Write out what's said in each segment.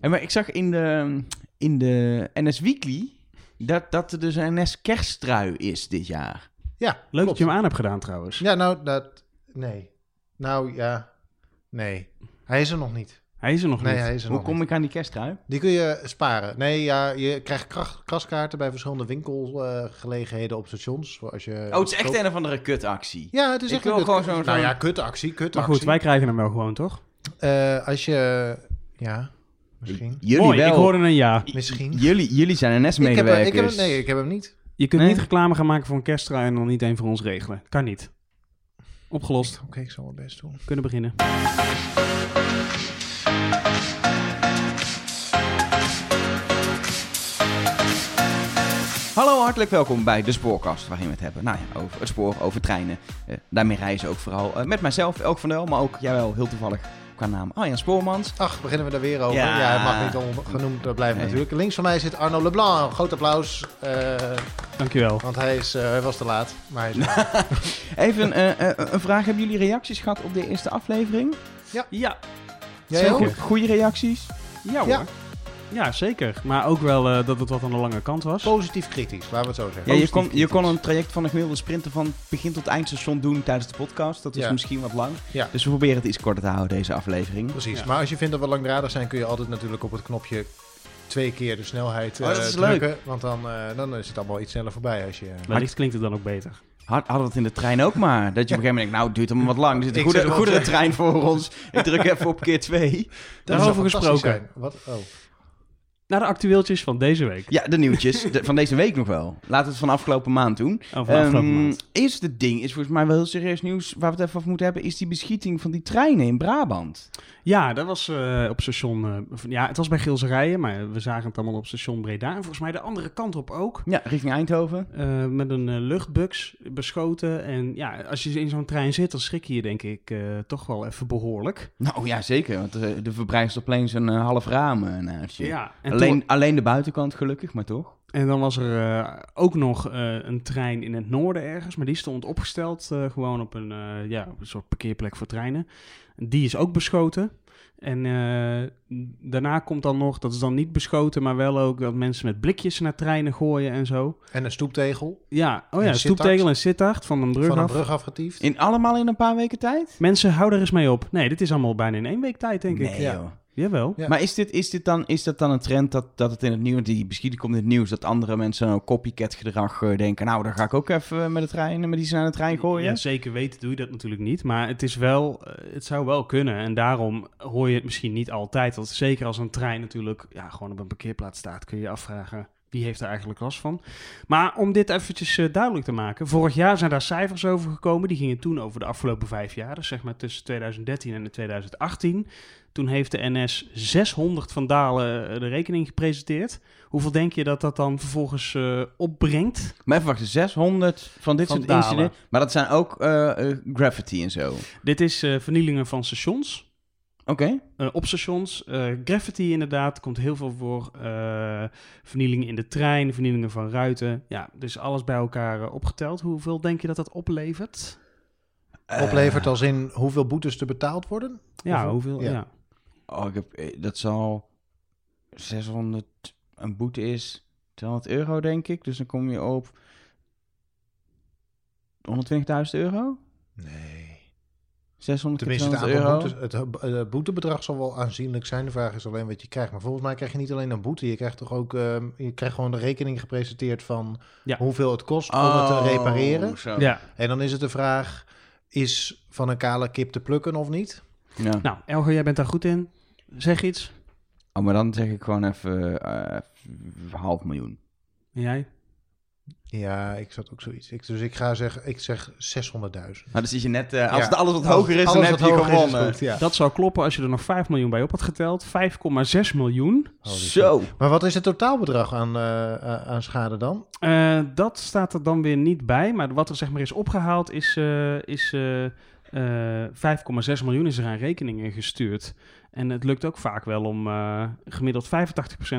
En maar ik zag in de, in de NS Weekly dat, dat er dus een NS kersttrui is dit jaar. Ja, Leuk klopt. dat je hem aan hebt gedaan trouwens. Ja, nou, dat... Nee. Nou, ja. Nee. Hij is er nog niet. Hij is er nog Nee, niet. hij is er Hoe nog kom niet. ik aan die kersttrui? Die kun je sparen. Nee, ja, je krijgt kras- kraskaarten bij verschillende winkelgelegenheden op stations. Als je Oh, het is echt koopt. een of andere kutactie. Ja, het is Ik echt wil een gewoon zo'n- Nou ja, kutactie, kutactie. Maar goed, wij krijgen hem wel gewoon, toch? Eh, als je... Ja, misschien. Jullie Mooi, wel. ik hoorde een ja. Misschien. Jullie, jullie zijn Ik heb, NS-medewerkers. ik heb, hem- nee, ik heb hem niet. Je kunt Nee. niet reclame gaan maken voor een kersttrui en dan niet een voor ons regelen. Kan niet. Opgelost. Oké, ik zal mijn best doen. Kunnen beginnen. Hallo, hartelijk welkom bij de Spoorkast, waarin we het hebben nou ja, over het spoor, over treinen. Eh, daarmee reizen ook vooral eh, met mijzelf, Elk van Del, maar ook jij wel heel toevallig qua naam Arjan Spoormans. Ach, beginnen we daar weer over? Ja. Ja, het mag niet ongenoemd eh, blijven Nee. natuurlijk. Links van mij zit Arno Leblanc. Groot applaus, eh, Dankjewel. want hij, is, eh, hij was te laat. Maar hij is. Even eh, een vraag, hebben jullie reacties gehad op de eerste aflevering? Ja, Jij Zeker. ook? Goe- Goeie reacties? ja hoor. Ja. Ja. zeker. Maar ook wel eh, dat het wat aan de lange kant was. Positief kritisch, laten we het zo zeggen. Ja, je kon, je kon een traject van een gemiddelde sprinter van begin tot eindstation doen tijdens de podcast. Dat is Ja. misschien wat lang. Ja. Dus we proberen het iets korter te houden, deze aflevering. Precies, Ja. maar als je vindt dat we langdradig zijn, kun je altijd natuurlijk op het knopje twee keer de snelheid Oh, dat eh, is drukken. Want dan, eh, dan is het allemaal iets sneller voorbij. Als je, Wellicht klinkt het dan ook beter. Had- Hadden we het in de trein ook maar. Dat je op een gegeven moment denkt, nou, het duurt allemaal wat lang. Er zit een Ik goede, zit wel trein voor ons. Ik druk even op keer twee. Dat Daarover zou fantastisch gesproken. zijn. Wat? Oh. Naar de actueeltjes van deze week. Ja, de nieuwtjes. De- van deze week nog wel. Laten we het van afgelopen maand doen. Over de afgelopen Ehm, maand. Eerste ding is volgens mij wel heel serieus nieuws. Waar we het even over moeten hebben. Is die beschieting van die treinen in Brabant. Ja, dat was eh, op station... eh, van- ja, het was bij Gilserijen, maar we zagen het allemaal op station Breda. En volgens mij de andere kant op ook. Ja, richting Eindhoven. Eh, met een luchtbux beschoten. En ja, als je in zo'n trein zit, dan schrik je je denk ik toch wel even behoorlijk. Nou ja, zeker. Want eh, de verbrijst opeens een half raam eh, naast je. Ja, en, alleen, toen- alleen de buitenkant gelukkig, maar toch? en dan was er eh, ook nog eh, een trein in het noorden ergens. Maar die stond opgesteld eh, gewoon op een, eh, ja, op een soort parkeerplek voor treinen. Die is ook beschoten. En eh, daarna komt dan nog, dat is dan niet beschoten, maar wel ook dat mensen met blikjes naar treinen gooien en zo. En een stoeptegel Ja, oh ja, Sittard. stoeptegel en Sittard van een brug van een af. brug afgetiefd. In, allemaal in een paar weken tijd? Mensen, hou er eens mee op. Nee, dit is allemaal bijna in één week tijd, denk ik. nee, ja. joh. Jawel. Ja. Maar is, dit, is, dit dan, is dat dan een trend dat, dat het in het nieuws, die beschieting komt in het nieuws, dat andere mensen een copycat gedrag eh, denken, nou, dan ga ik ook even met de trein, met die aan de trein gooien? Ja, zeker weten doe je dat natuurlijk niet. Maar het is wel, eh, het zou wel kunnen. En daarom hoor je het misschien niet altijd. Want zeker als een trein natuurlijk ja, gewoon op een parkeerplaats staat, kun je je afvragen wie heeft er eigenlijk last van. Maar om dit eventjes eh, duidelijk te maken. Vorig jaar zijn daar cijfers over gekomen. Die gingen toen over de afgelopen vijf jaar. Dus zeg maar tussen 2013 en 2018. Toen heeft de NS 600 vandalen eh, de rekening gepresenteerd. Hoeveel denk je dat dat dan vervolgens eh, opbrengt? Maar even wachten, 600 van dit soort incidenten, maar dat zijn ook eh, eh, graffiti en zo. Dit is eh, vernielingen van stations. Oké. Eh, op stations. eh, graffiti inderdaad, komt heel veel voor. Eh, vernielingen in de trein, vernielingen van ruiten. Ja, dus alles bij elkaar opgeteld. Hoeveel denk je dat dat oplevert? Oplevert als in hoeveel boetes er betaald worden? Ja, Hoeveel? hoeveel? Ja. Ja. Oh, ik heb, eh, dat zal 600, een boete is 200 euro, denk ik. Dus dan kom je op 120.000 euro? Nee. 600 keer Tenminste, het 200 aantal euro? boetes, het, eh, boetebedrag zal wel aanzienlijk zijn. De vraag is alleen wat je krijgt. Maar volgens mij krijg je niet alleen een boete. Je krijgt toch ook ehm, je krijgt gewoon de rekening gepresenteerd van Ja. hoeveel het kost om het te repareren. Oh, zo. ja. En dan is het de vraag, is van een kale kip te plukken of niet? Ja. Nou, Elger, jij bent daar goed in. Zeg iets. Oh, maar dan zeg ik gewoon even eh, half miljoen. En jij? Ja, ik zat ook zoiets. Ik, dus ik ga zeggen, ik zeg 600.000. Maar dan zit je net, eh, als Ja. het alles wat hoger is, dan alles heb je gewonnen. goed, ja. Dat zou kloppen als je er nog 5 miljoen bij op had geteld. 5,6 miljoen. Holy Zo. Maar wat is het totaalbedrag aan, eh, aan schade dan? Eh, dat staat er dan weer niet bij. Maar wat er zeg maar is opgehaald is, eh, is eh, eh, 5,6 miljoen is er aan rekeningen gestuurd. En het lukt ook vaak wel om eh, gemiddeld 85%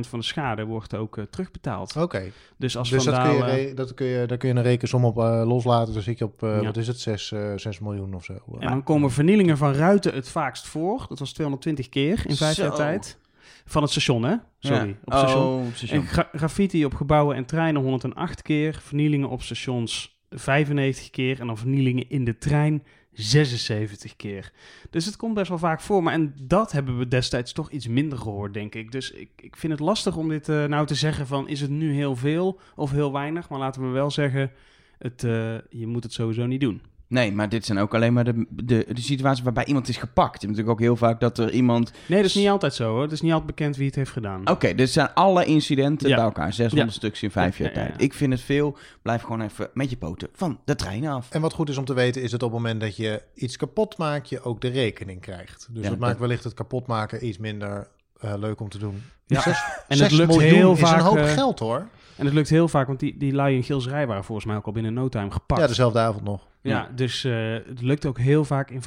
van de schade wordt ook eh, terugbetaald. Oké, Dus als dus dat kun, je, dat kun je, daar kun je een rekensom op eh, loslaten. Dan zit je op, eh, Ja. wat is het, 6, eh 6 miljoen of zo. En dan komen vernielingen van ruiten het vaakst voor. Dat was 220 keer in vijf Zo. jaar tijd. Van het station, hè? Sorry, Ja. op het station. Oh, station. En gra- graffiti op gebouwen en treinen 108 keer. Vernielingen op stations 95 keer. En dan vernielingen in de trein 76 keer. Dus het komt best wel vaak voor. Maar en dat hebben we destijds toch iets minder gehoord, denk ik. Dus ik, ik vind het lastig om dit eh, nou te zeggen van... is het nu heel veel of heel weinig? Maar laten we wel zeggen... Het, eh, je moet het sowieso niet doen. Nee, maar dit zijn ook alleen maar de, de, de situaties waarbij iemand is gepakt. Je hebt natuurlijk ook heel vaak dat er iemand... Nee, dat is niet altijd zo hoor. Het is niet altijd bekend wie het heeft gedaan. Oké, dit zijn alle incidenten Ja. bij elkaar. 600 Ja. stuks in vijf Ja, jaar ja, ja, tijd. ja. Ik vind het veel. Blijf gewoon even met je poten van de trein af. En wat goed is om te weten is dat op het moment dat je iets kapot maakt, je ook de rekening krijgt. Dus Ja, dat maakt wellicht het kapot maken iets minder eh, leuk om te doen. Ja. Zes- En zes het lukt heel is vaak... een hoop eh, geld hoor. En het lukt heel vaak, want die, die lui in Gilsrij waren volgens mij ook al binnen no time gepakt. Ja, dezelfde avond nog. Ja, dus eh, het lukt ook heel vaak. In 85%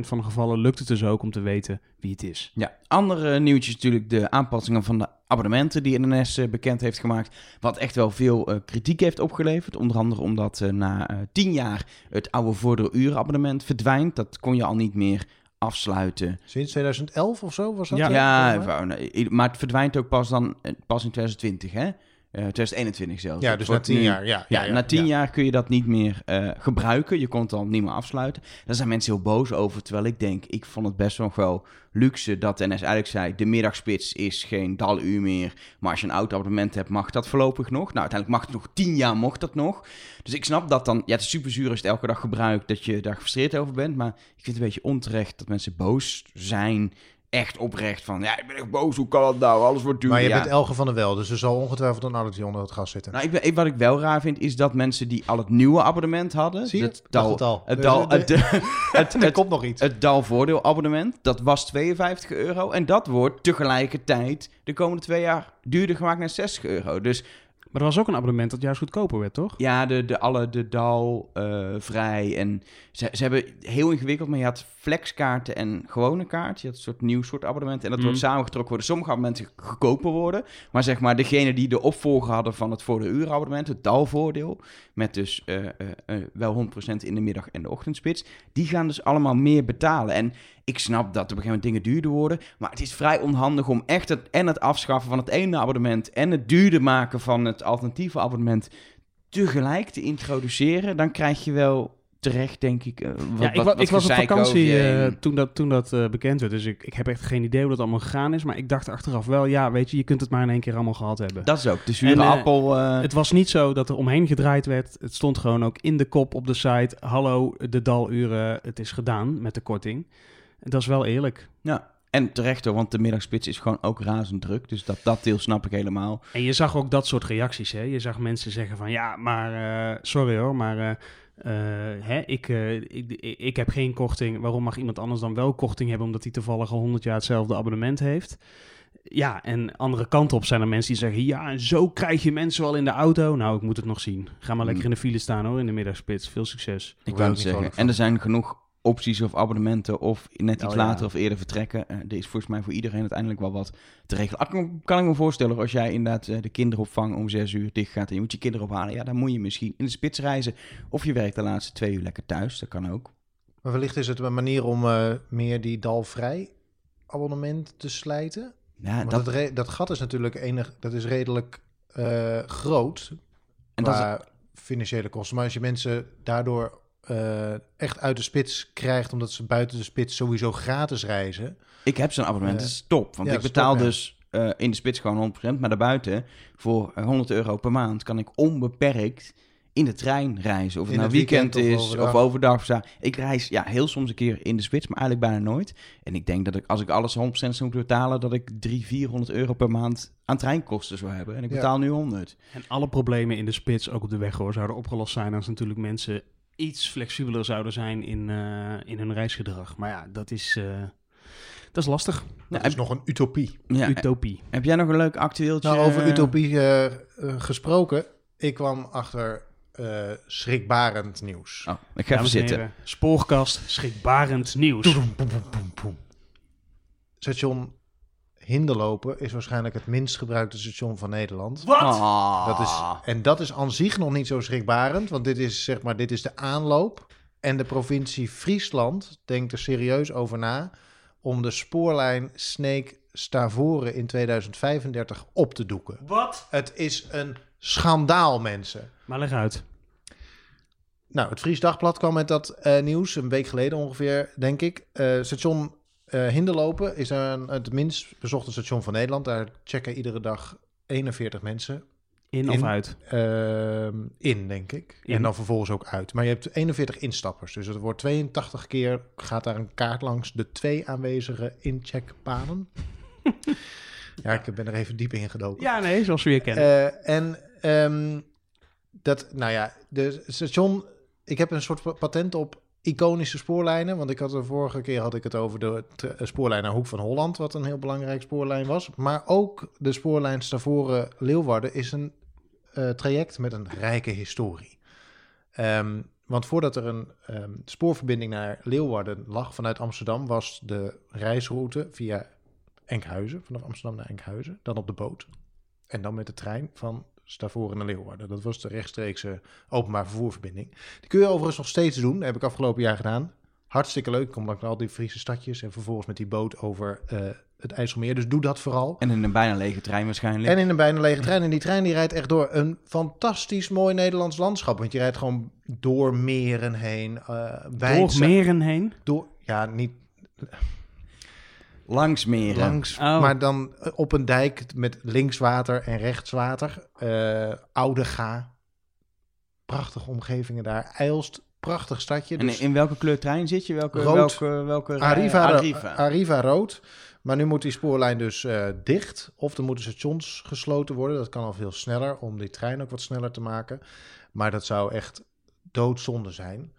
van de gevallen lukt het dus ook om te weten wie het is. Ja, andere nieuwtjes natuurlijk de aanpassingen van de abonnementen die NS bekend heeft gemaakt. Wat echt wel veel eh, kritiek heeft opgeleverd. Onder andere omdat eh, na tien jaar het oude voordeel-uur-abonnement verdwijnt. Dat kon je al niet meer afsluiten. Sinds 2011 of zo was dat? Ja. Ja, maar het verdwijnt ook pas, dan, eh, pas in 2020, hè? Eh 2021 zelfs. ja dus na tien nu- jaar. Ja, Ja, ja, na tien ja. jaar kun je dat niet meer eh, gebruiken. Je kon het al niet meer afsluiten. Daar zijn mensen heel boos over. Terwijl ik denk, ik vond het best nog wel luxe dat NS eigenlijk zei... de middagspits is geen daluur meer. Maar als je een oud abonnement hebt, mag dat voorlopig nog. Nou, uiteindelijk mag het nog tien jaar, mocht dat nog. Dus ik snap dat dan... Ja, het is super zuur als je het elke dag gebruikt... dat je daar gefrustreerd over bent. Maar ik vind het een beetje onterecht dat mensen boos zijn... Echt oprecht van, ja, ik ben echt boos, hoe kan dat nou? Alles wordt duur. Maar je ja. bent Elge van der Wel, dus er zal ongetwijfeld een addertje onder het gas zitten. Nou, ik ben, wat ik wel raar vind, is dat mensen die al het nieuwe abonnement hadden... Zie je? Het dal, het al. Het dal, het- het, er komt nog iets. het dalvoordeelabonnement, dat was 52 euro. En dat wordt tegelijkertijd de komende twee jaar duurder gemaakt naar 60 euro. Dus Maar er was ook een abonnement dat juist goedkoper werd, toch? ja, de, de, alle, de dal, eh, vrij en... Ze, ze hebben heel ingewikkeld, maar je had flexkaarten en gewone kaart. Je had een soort nieuw soort abonnement. En dat Mhm. wordt samengetrokken worden. Sommige abonnementen goedkoper worden. Maar zeg maar, degene die de opvolger hadden van het voor de uur abonnement, het dalvoordeel, met dus eh, eh, wel 100% in de middag en de ochtendspits, die gaan dus allemaal meer betalen. En ik snap dat op een gegeven moment dingen duurder worden, maar het is vrij onhandig om echt het, en het afschaffen van het ene abonnement en het duurder maken van het alternatieve abonnement tegelijk te introduceren. Dan krijg je wel terecht, denk ik, eh, wat, ja, ik, wat- wa- wat ik was op vakantie eh, toen dat, toen dat eh, bekend werd. Dus ik, ik heb echt geen idee hoe dat allemaal gegaan is. Maar ik dacht achteraf wel, ja, weet je, je kunt het maar in één keer allemaal gehad hebben. Dat is ook, de zure En, eh, appel... Het was niet zo dat er omheen gedraaid werd. Het stond gewoon ook in de kop op de site. Hallo, de daluren, het is gedaan met de korting. En dat is wel eerlijk. Ja, en terecht hoor, want de middagspits is gewoon ook razend druk. Dus dat, dat deel snap ik helemaal. En je zag ook dat soort reacties. Hè? Je zag mensen zeggen van ja, maar eh, sorry hoor, maar eh, eh, hè, ik, eh, ik, ik, heb geen korting. Waarom mag iemand anders dan wel korting hebben omdat hij toevallig al 100 jaar hetzelfde abonnement heeft? Ja, en andere kant op zijn er mensen die zeggen ja, en zo krijg je mensen wel in de auto. Nou, ik moet het nog zien. Ga maar lekker in de file staan hoor, in de middagspits. Veel succes. Ik wou het niet zeggen. En er zijn genoeg opties of abonnementen of net iets Oh, ja. later of eerder vertrekken. Eh, er is volgens mij voor iedereen uiteindelijk wel wat te regelen. Ah, Kan, kan ik me voorstellen als jij inderdaad eh, de kinderopvang om zes uur dicht gaat en je moet je kinderen ophalen. Ja, dan moet je misschien in de spits reizen. Of je werkt de laatste twee uur lekker thuis. Dat kan ook. Maar wellicht is het een manier om eh, meer die dalvrij abonnement te slijten. Ja, dat, dat, dat gat is natuurlijk enig, dat is redelijk groot en dat is- qua financiële kosten. Maar als je mensen daardoor eh, echt uit de spits krijgt, omdat ze buiten de spits sowieso gratis reizen. ik heb zo'n abonnement. Eh, dat is top. Want ja, ik betaal top, ja. dus eh, in de spits gewoon 100%. Maar daarbuiten voor eh, 100 euro per maand kan ik onbeperkt in de trein reizen. Of het In nou het weekend is of overdag. Of. Ik reis ja, heel soms een keer in de spits, maar eigenlijk bijna nooit. En ik denk dat ik, als ik alles 100% zou moeten betalen, dat ik 300, 400 euro per maand aan treinkosten zou hebben. En ik Ja. betaal nu 100. En alle problemen in de spits, ook op de weg hoor, zouden opgelost zijn als natuurlijk mensen iets flexibeler zouden zijn in, eh, in hun reisgedrag. Maar ja, dat is, eh, dat is lastig. Dat Ja, is nog een utopie. Ja, Utopie. heb jij nog een leuk actueeltje? Nou, over utopie eh, gesproken. Ik kwam achter eh, schrikbarend nieuws. Oh, ik ga even zitten. heren, spoorkast, schrikbarend nieuws. Station Hinderlopen is waarschijnlijk het minst gebruikte station van Nederland. Ah. Dat is, en dat is aan zich nog niet zo schrikbarend, want dit is, zeg maar, dit is de aanloop. En de provincie Friesland denkt er serieus over na om de spoorlijn Stavoren in 2035 op te doeken. Wat? Het is een schandaal, mensen. Maar leg uit. Nou, het Fries Dagblad kwam met dat eh, nieuws een week geleden ongeveer, denk ik. Eh, station eh Hinderlopen is een, het minst bezochte station van Nederland. Daar checken iedere dag 41 mensen In of In. uit? ehm, in, denk ik. In. En dan vervolgens ook uit. Maar je hebt 41 instappers. Dus het wordt 82 keer, gaat daar een kaart langs de twee aanwezige incheckpaden. ja, ik ben er even diep in gedoken. Ja, nee, zoals we weer kennen. Eh, en ehm, dat, nou ja, de station. Ik heb een soort pa- patent op iconische spoorlijnen. Want ik had de vorige keer had ik het over de t- spoorlijn naar Hoek van Holland, wat een heel belangrijk spoorlijn was. Maar ook de spoorlijn Stavoren Leeuwarden is een eh, traject met een rijke historie. Ehm, want voordat er een ehm, spoorverbinding naar Leeuwarden lag vanuit Amsterdam, was de reisroute via Enkhuizen, vanaf Amsterdam naar Enkhuizen, dan op de boot. En dan met de trein van Stavoren naar Leeuwarden. Dat was de rechtstreekse openbaar vervoerverbinding. Die kun je overigens nog steeds doen. Dat heb ik afgelopen jaar gedaan. Hartstikke leuk. Kom dan naar al die Friese stadjes en vervolgens met die boot over eh, het IJsselmeer. Dus doe dat vooral. En in een bijna lege trein waarschijnlijk. En in een bijna lege trein. En die trein die rijdt echt door een fantastisch mooi Nederlands landschap. Want je rijdt gewoon door meren heen. eh Door meren heen. Door, ja, niet Langs meren. langs, Oh. maar dan eh, op een dijk met links water en rechts water. Eh Oudega. Prachtige omgevingen daar. Eilst, prachtig stadje. En Dus in welke kleur trein zit je? Welke, Rood. welke, welke Arriva. Arriva. rood. Maar nu moet die spoorlijn dus eh, dicht. Of er moeten stations gesloten worden. Dat kan al veel sneller om die trein ook wat sneller te maken. Maar dat zou echt doodzonde zijn.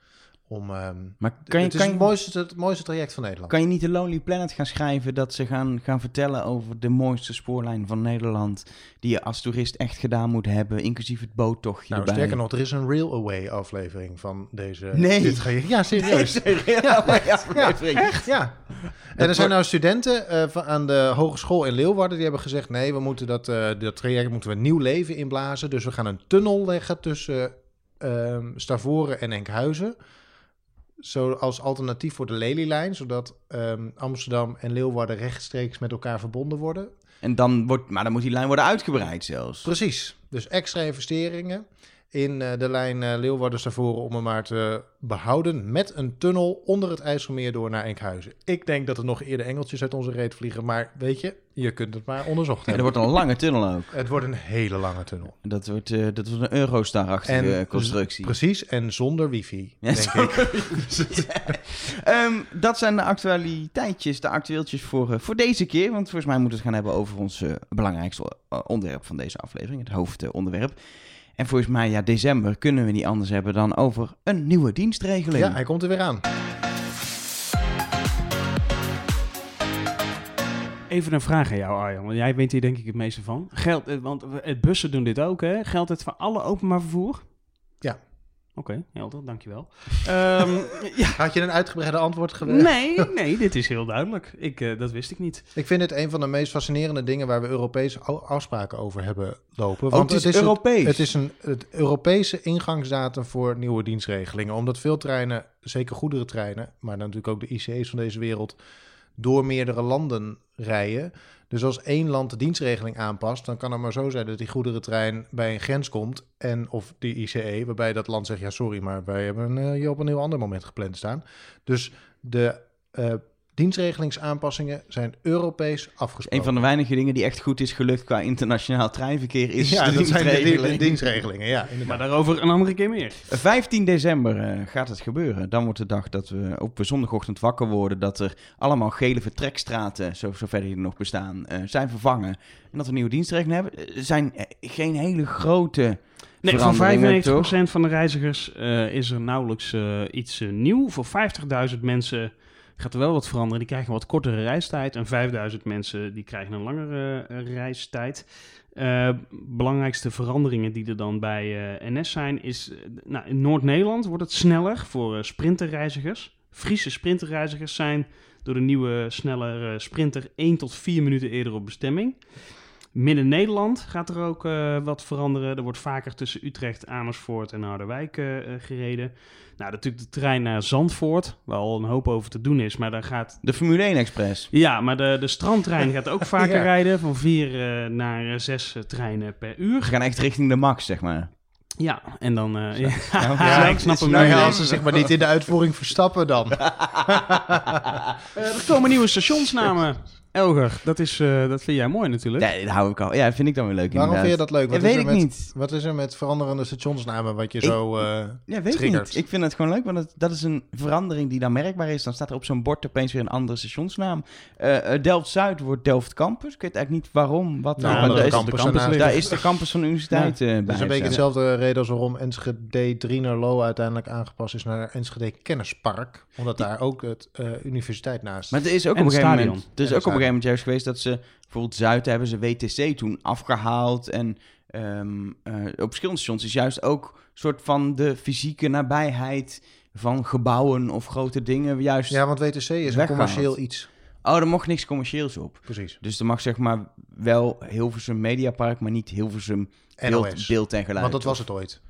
Om, ehm, maar kan je, het is kan, het je, mooiste, het mooiste traject van Nederland. kan je niet de Lonely Planet gaan schrijven dat ze gaan, gaan vertellen over de mooiste spoorlijn van Nederland, die je als toerist echt gedaan moet hebben, inclusief het boottochtje nou, erbij? sterker nog, er is een Real Away aflevering van deze. Nee. Dit traject. Ja, serieus. ja, aflevering. Echt, ja. En er zijn nou studenten eh, van, aan de hogeschool in Leeuwarden die hebben gezegd: nee, we moeten dat, eh, dat traject moeten we nieuw leven inblazen. Dus we gaan een tunnel leggen tussen ehm Stavoren en Enkhuizen. Zo als alternatief voor de Lelylijn, zodat ehm, Amsterdam en Leeuwarden rechtstreeks met elkaar verbonden worden. En dan wordt, maar dan moet die lijn worden uitgebreid zelfs. Precies. Dus extra investeringen in eh, de lijn eh, Leeuwarden-Stavoren om hem maar te behouden met een tunnel onder het IJsselmeer door naar Enkhuizen. Ik denk dat er nog eerder engeltjes uit onze reet vliegen, maar weet je, je kunt het maar onderzocht En er hebben. wordt een lange tunnel ook. Het wordt een hele lange tunnel. Dat wordt, eh, dat wordt een Eurostar-achtige En- constructie. Precies, en zonder wifi, Ja, denk ik. Ehm, dat zijn de actualiteitjes, de actueeltjes voor, voor deze keer. Want volgens mij moeten we het gaan hebben over ons belangrijkste onderwerp van deze aflevering. Het hoofdonderwerp. En volgens mij, ja, december kunnen we niet anders hebben dan over een nieuwe dienstregeling. Ja, hij komt er weer aan. Even een vraag aan jou, Arjan. Want jij weet hier denk ik het meeste van. Geldt, het- want het bussen doen dit ook, hè? Geldt het voor alle openbaar vervoer? Ja. Oké, helder, dankjewel. Ehm ja. Had je een uitgebreide antwoord geweest? Nee, nee, dit is heel duidelijk. Ik, eh, dat wist ik niet. Ik vind het een van de meest fascinerende dingen waar we Europese afspraken over hebben lopen. Oh, het is Europees. Het, is een het Europese ingangsdatum voor nieuwe dienstregelingen. Omdat veel treinen, zeker goederentreinen, maar natuurlijk ook de ICE's van deze wereld, door meerdere landen rijden. Dus als één land de dienstregeling aanpast, dan kan het maar zo zijn dat die goederentrein bij een grens komt. En of die ICE, waarbij dat land zegt: ja, sorry, maar wij hebben eh, je op een heel ander moment gepland staan. Dus de eh, dienstregelingsaanpassingen zijn Europees afgesproken. Een van de weinige dingen die echt goed is gelukt qua internationaal treinverkeer is ja, de dat zijn de, die- dienstregeling. de dienstregelingen. Ja, inderdaad. Maar daarover een andere keer meer. 15 december eh, gaat het gebeuren. Dan wordt de dag dat we op zondagochtend wakker worden. Dat er allemaal gele vertrekstraten, zo, zover die er nog bestaan, eh, zijn vervangen. En dat we nieuwe dienstregelingen hebben. Er zijn eh, geen hele grote Nee, voor veranderingen, 95% toch? van de reizigers eh, is er nauwelijks eh, iets eh, nieuw. Voor 50.000 mensen gaat er wel wat veranderen. Die krijgen wat kortere reistijd. En 5.000 mensen die krijgen een langere eh, reistijd. Eh, belangrijkste veranderingen die er dan bij eh, NS zijn is... nou, in Noord-Nederland wordt het sneller voor sprinterreizigers. Friese sprinterreizigers zijn door de nieuwe snelle eh, sprinter 1 tot 4 minuten eerder op bestemming. Midden-Nederland gaat er ook wat veranderen. Er wordt vaker tussen Utrecht, Amersfoort en Harderwijk gereden. Nou, natuurlijk de trein naar Zandvoort, waar al een hoop over te doen is. Maar daar gaat... De Formule 1 Express. Ja, maar de, de strandtrein gaat ook vaker Ja. rijden. Van vier eh, naar eh, zes eh, treinen per uur. Ze gaan echt richting de max, zeg maar. Ja, en dan... eh, ja, Ja, ja, ik snap hem nou als ze zich maar niet in de uitvoering verstappen dan. Er komen nieuwe stationsnamen. Elger, dat, is, eh, dat vind jij mooi natuurlijk. Ja, dat hou ik al. Ja, dat vind ik dan weer leuk Waarom vind je dat leuk? Ja, Wat, weet is ik er met, niet. wat is er met veranderende stationsnamen wat je Ik- zo... eh, Ja, weet ik niet. Ik vind het gewoon leuk, want het- dat is een verandering die dan merkbaar is. Dan staat er op zo'n bord opeens weer een andere stationsnaam. Eh, eh, Delft-Zuid wordt Delft Campus. Ik weet eigenlijk niet waarom. Wat Nou, daar, de is, campus daar is de campus van de universiteit eh, bij. Dat is een beetje dezelfde reden als waarom Enschede Drienerlo uiteindelijk aangepast is naar Enschede Kennispark. Omdat daar ook het eh, universiteit naast Maar er is ook En op een gegeven moment, er is En ook op een gegeven juist geweest dat ze bijvoorbeeld Zuid hebben ze WTC toen afgehaald en ehm, eh, op verschillende stations is juist ook een soort van de fysieke nabijheid van gebouwen of grote dingen juist. Ja, want WTC is een commercieel iets. Oh, er mocht niks commercieels op. Precies. Dus er mag zeg maar wel Hilversum Mediapark, maar niet Hilversum beeld, NOS. beeld en geluid. Want dat was het ooit.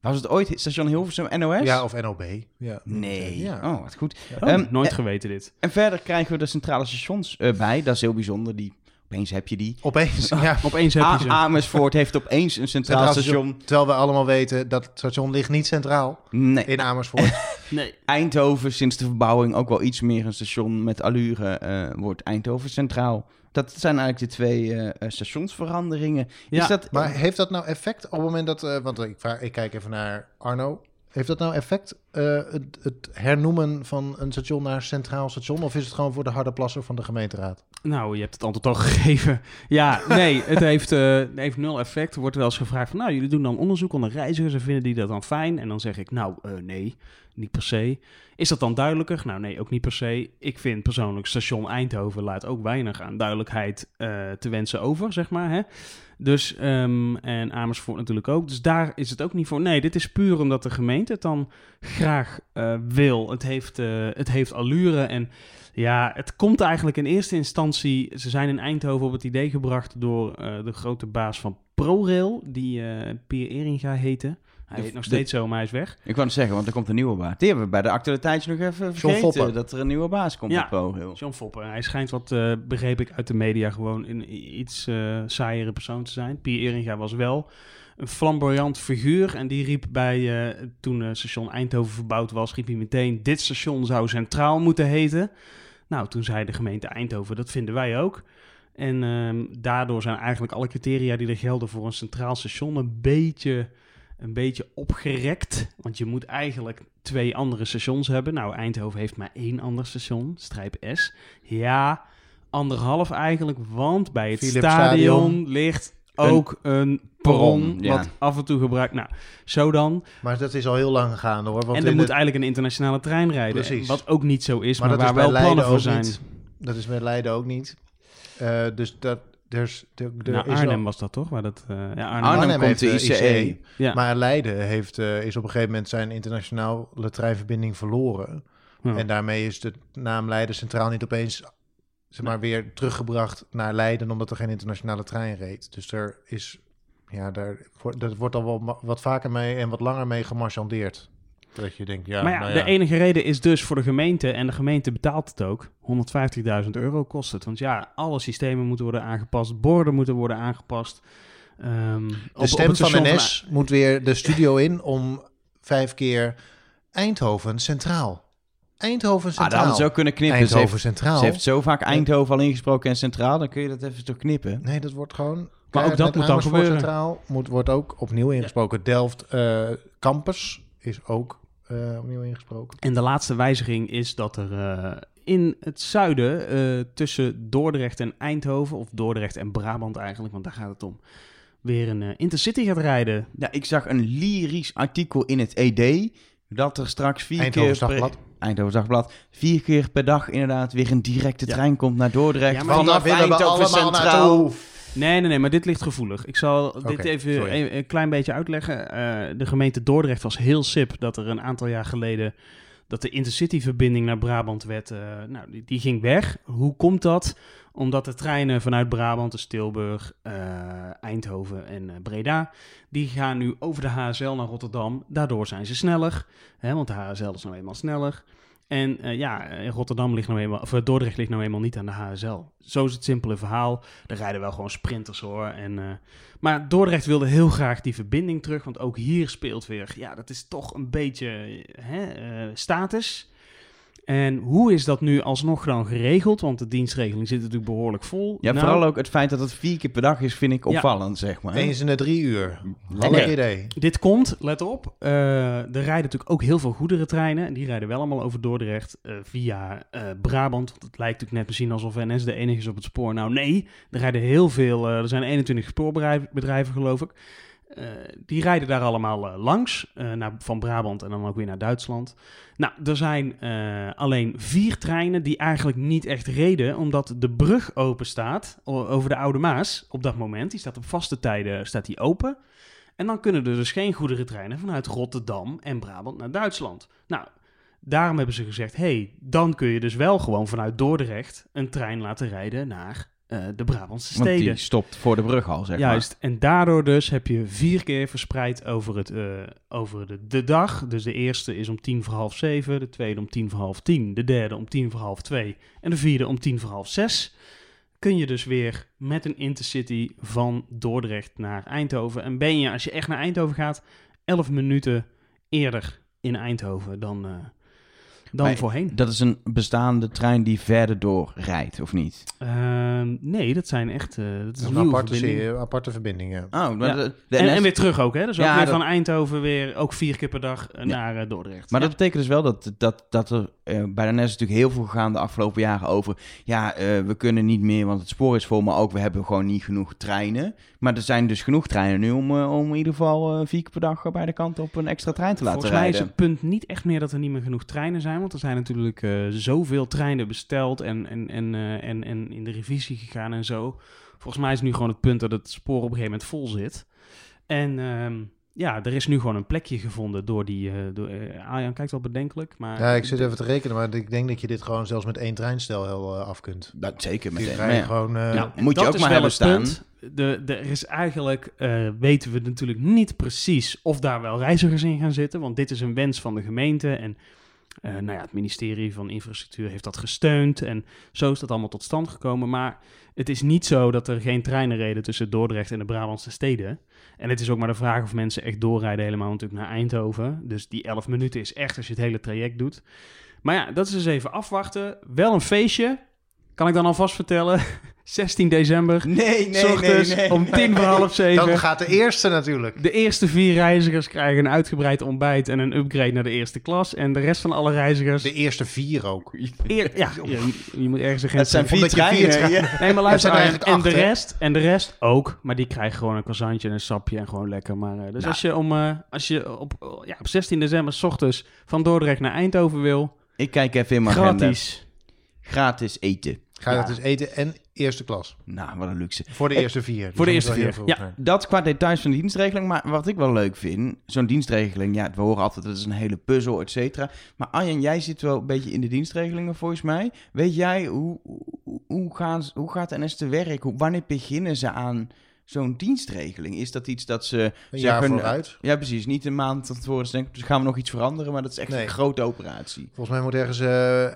Was het ooit station Hilversum NOS? Ja, of NOB. Ja. Nee. Ja. Oh, wat goed. Oh, Ehm, nooit eh, geweten dit. En verder krijgen we de centrale stations eh, bij. Dat is heel bijzonder. Die, opeens heb je die. Opeens, ja. Opeens heb je ze. Amersfoort heeft opeens een centraal Centraal station. Terwijl we allemaal weten dat het station ligt niet centraal Nee. in Amersfoort. Nee. Eindhoven, sinds de verbouwing ook wel iets meer een station met allure, eh, wordt Eindhoven centraal. Dat zijn eigenlijk de twee eh, eh, stationsveranderingen. Ja, is dat, maar heeft dat nou effect op het moment dat... eh, want ik, vraag, ik kijk even naar Arno. Heeft dat nou effect, het, het hernoemen van een station naar centraal station? Of is het gewoon voor de harde plasser van de gemeenteraad? Nou, je hebt het antwoord al gegeven. Ja, nee, het heeft, eh, heeft nul effect. Er wordt wel eens gevraagd van, nou, jullie doen dan onderzoek onder reizigers en vinden die dat dan fijn? En dan zeg ik, nou, eh, nee, niet per se. Is dat dan duidelijker? Nou, nee, ook niet per se. Ik vind persoonlijk station Eindhoven laat ook weinig aan duidelijkheid eh, te wensen over, zeg maar. Hè? Dus, ehm, en Amersfoort natuurlijk ook. Dus daar is het ook niet voor. Nee, dit is puur omdat de gemeente het dan graag eh, wil. Het heeft, eh, het heeft allure en ja, het komt eigenlijk in eerste instantie. Ze zijn in Eindhoven op het idee gebracht door eh, de grote baas van ProRail, die eh Pier Eringa heette. Hij heet nog de- steeds zo, maar hij is weg. Ik wou het zeggen, want er komt een nieuwe baas. Die hebben we bij de actualiteitsje nog even vergeten. Dat er een nieuwe baas komt Ja. op ProRail. John Foppen. Hij schijnt wat, eh, begreep ik uit de media, gewoon een iets eh saaiere persoon te zijn. Pier Eringa was wel een flamboyant figuur. En die riep bij, eh, toen eh, station Eindhoven verbouwd was, riep hij meteen, dit station zou centraal moeten heten. Nou, toen zei de gemeente Eindhoven, dat vinden wij ook. En ehm, daardoor zijn eigenlijk alle criteria die er gelden voor een centraal station een beetje, een beetje opgerekt. Want je moet eigenlijk twee andere stations hebben. Nou, Eindhoven heeft maar één ander station, strijp S. Ja, anderhalf eigenlijk, want bij het stadion, Stadion. ligt ook een perron, perron, ja. wat af en toe gebruikt. Nou, zo dan. Maar dat is al heel lang gaande hoor. Want en er moet het- eigenlijk een internationale trein rijden. Precies. Wat ook niet zo is, maar, maar waar is bij wel plannen Leiden voor ook zijn. niet. Dat is bij Leiden ook niet. Eh, dus dat, er, er Nou, is Arnhem wel- was dat toch? Waar dat, eh, ja, Arnhem. Arnhem, Arnhem komt heeft de de ICE. Ja. Maar Leiden heeft, eh, is op een gegeven moment zijn internationale treinverbinding verloren. Ja. En daarmee is de naam Leiden Centraal niet opeens zeg maar, weer teruggebracht naar Leiden, omdat er geen internationale trein reed. Dus er is, ja, daar, wordt- dat wordt al wel wat vaker mee en wat langer mee gemarchandeerd. Dat je denkt, ja, maar ja, nou de enige reden is dus voor de gemeente, en de gemeente betaalt het ook, 150.000 euro kost het. Want ja, alle systemen moeten worden aangepast, borden moeten worden aangepast. Ehm, op De stem van NS moet weer de studio in om vijf keer Eindhoven Centraal. Eindhoven Ah, Centraal. dat hadden ze ook kunnen knippen. Ze Eindhoven heeft, Centraal. ze heeft zo vaak Eindhoven al ingesproken en centraal. Dan kun je dat even toch knippen. Nee, dat wordt gewoon... Maar ook dat moet dan gebeuren. Centraal moet, wordt ook opnieuw ingesproken. Delft eh, Campus is ook eh, opnieuw ingesproken. En de laatste wijziging is dat er eh, in het zuiden, eh, tussen Dordrecht en Eindhoven, of Dordrecht en Brabant eigenlijk, want daar gaat het om, weer een intercity gaat rijden. Ja, ik zag een lyrisch artikel in het ED. Dat er straks vier Eindhoven keer per, Dagblad. Eindhoven Dagblad. Vier keer per dag inderdaad weer een directe Ja. trein komt naar Dordrecht. Ja, maar vanaf Eindhoven Centraal. Nee, nee, nee, maar dit ligt gevoelig. Ik zal dit even een klein beetje uitleggen. Eh, de gemeente Dordrecht was heel sip dat er een aantal jaar geleden dat de intercity-verbinding naar Brabant werd. eh, nou, die, die ging weg. Hoe komt dat? Omdat de treinen vanuit Brabant, dus Tilburg, eh, Eindhoven en eh, Breda, die gaan nu over de HSL naar Rotterdam. Daardoor zijn ze sneller, hè, want de HSL is nou eenmaal sneller. En eh, ja, Rotterdam ligt nou eenmaal, of Dordrecht ligt nou eenmaal niet aan de HSL. Zo is het simpele verhaal. Er rijden wel gewoon sprinters hoor. En, maar Dordrecht wilde heel graag die verbinding terug, want ook hier speelt weer, ja, dat is toch een beetje hè, status. En hoe is dat nu alsnog dan geregeld? Want de dienstregeling zit natuurlijk behoorlijk vol. Ja, Nou, vooral ook het feit dat het vier keer per dag is, vind ik Ja. opvallend, zeg maar. Eens in de drie uur. Lekker. Alle idee. Dit komt, let op, eh, er rijden natuurlijk ook heel veel goederentreinen. En die rijden wel allemaal over Dordrecht eh, via eh, Brabant. Want het lijkt natuurlijk net misschien alsof NS de enige is op het spoor. Nou nee, er rijden heel veel, er zijn 21 spoorbedrijven bedrijven, geloof ik. Eh, die rijden daar allemaal eh, langs, eh, naar, van Brabant en dan ook weer naar Duitsland. Nou, er zijn alleen vier treinen die eigenlijk niet echt reden, omdat de brug open staat over de Oude Maas op dat moment. Die staat op vaste tijden staat die open. En dan kunnen er dus geen goederentreinen vanuit Rotterdam en Brabant naar Duitsland. Nou, daarom hebben ze gezegd, hey, dan kun je dus wel gewoon vanuit Dordrecht een trein laten rijden naar eh, de Brabantse Want steden. die stopt voor de brug al, zeg Juist, en daardoor dus heb je vier keer verspreid over, het, eh, over de, de dag. Dus de eerste is om tien voor half zeven, de tweede om tien voor half tien, de derde om tien voor half twee en de vierde om tien voor half zes. Kun je dus weer met een intercity van Dordrecht naar Eindhoven. En ben je, als je echt naar Eindhoven gaat, 11 minuten eerder in Eindhoven dan, eh, dan Maar voorheen. Dat is een bestaande trein die verder door rijdt, of niet? Ehm, nee, dat zijn echt. eh, dat is een aparte, verbinding. serie, aparte verbindingen. Oh, maar Ja. de, de En, NS en weer terug ook, hè? Dus ook Ja, weer dat- van Eindhoven weer ook vier keer per dag eh, naar eh, Dordrecht. Maar Ja. dat betekent dus wel dat, dat, dat er bij de NS natuurlijk heel veel gegaan de afgelopen jaren over... ja, eh, we kunnen niet meer, want het spoor is vol, maar ook we hebben gewoon niet genoeg treinen. Maar er zijn dus genoeg treinen nu om, eh, om in ieder geval eh, vier keer per dag eh, beide kanten op een extra trein te laten Volgens mij is rijden. het punt niet echt meer dat er niet meer genoeg treinen zijn. Want er zijn natuurlijk eh, zoveel treinen besteld en, en, en, en, en in de revisie gegaan en zo. Volgens mij is nu gewoon het punt dat het spoor op een gegeven moment vol zit. En ehm, ja, er is nu gewoon een plekje gevonden door die... eh door, eh, Arjan kijkt wel bedenkelijk, maar... Ja, ik zit even te rekenen, maar ik denk dat je dit gewoon zelfs met één treinstel heel eh, af kunt. Dat zeker rijden Maar ja, gewoon... Nou, moet je dat ook maar hebben punt. De, de, er is eigenlijk, eh, weten we natuurlijk niet precies of daar wel reizigers in gaan zitten. Want dit is een wens van de gemeente. En eh, nou ja, het ministerie van Infrastructuur heeft dat gesteund. En zo is dat allemaal tot stand gekomen. Maar het is niet zo dat er geen treinen reden tussen Dordrecht en de Brabantse steden. En het is ook maar de vraag of mensen echt doorrijden helemaal natuurlijk naar Eindhoven. Dus die 11 minuten is echt als je het hele traject doet. Maar ja, dat is dus even afwachten. Wel een feestje. Kan ik dan alvast vertellen. 16 december. Nee, nee, S ochtends nee, nee. om tien voor half zeven. Dan gaat de eerste natuurlijk. De eerste vier reizigers krijgen een uitgebreid ontbijt en een upgrade naar de eerste klas. En de rest van alle reizigers... De eerste vier ook. Eer- ja, je, je moet ergens een Het zijn vier treinen. ja. Nee, maar luister, er eigenlijk en, acht, de rest, en de rest ook. Maar die krijgen gewoon een croissantje en een sapje en gewoon lekker. Maar, eh, dus Nou. als je, om, eh, als je op, ja, op 16 december s ochtends van Dordrecht naar Eindhoven wil, Ik kijk even in mijn agenda. gratis. Gratis eten. Ja. dus eten en eerste klas. Nou, wat een luxe. Voor de Eh, eerste vier. Dus voor de dat eerste vier, ja. Dat qua details van de dienstregeling. Maar wat ik wel leuk vind, zo'n dienstregeling, ja, we horen altijd dat is een hele puzzel, et cetera. Maar Arjen, jij zit wel een beetje in de dienstregelingen volgens mij. Weet jij, hoe, hoe, gaan, ze- hoe gaat NS te werk? Hoe, wanneer beginnen ze aan zo'n dienstregeling? Is dat iets dat ze Een jaar zeggen, vooruit. Ja, precies. Niet een maand van tevoren. Dus denken, dus gaan we nog iets veranderen? Maar dat is echt Nee. een grote operatie. Volgens mij moet ergens eh,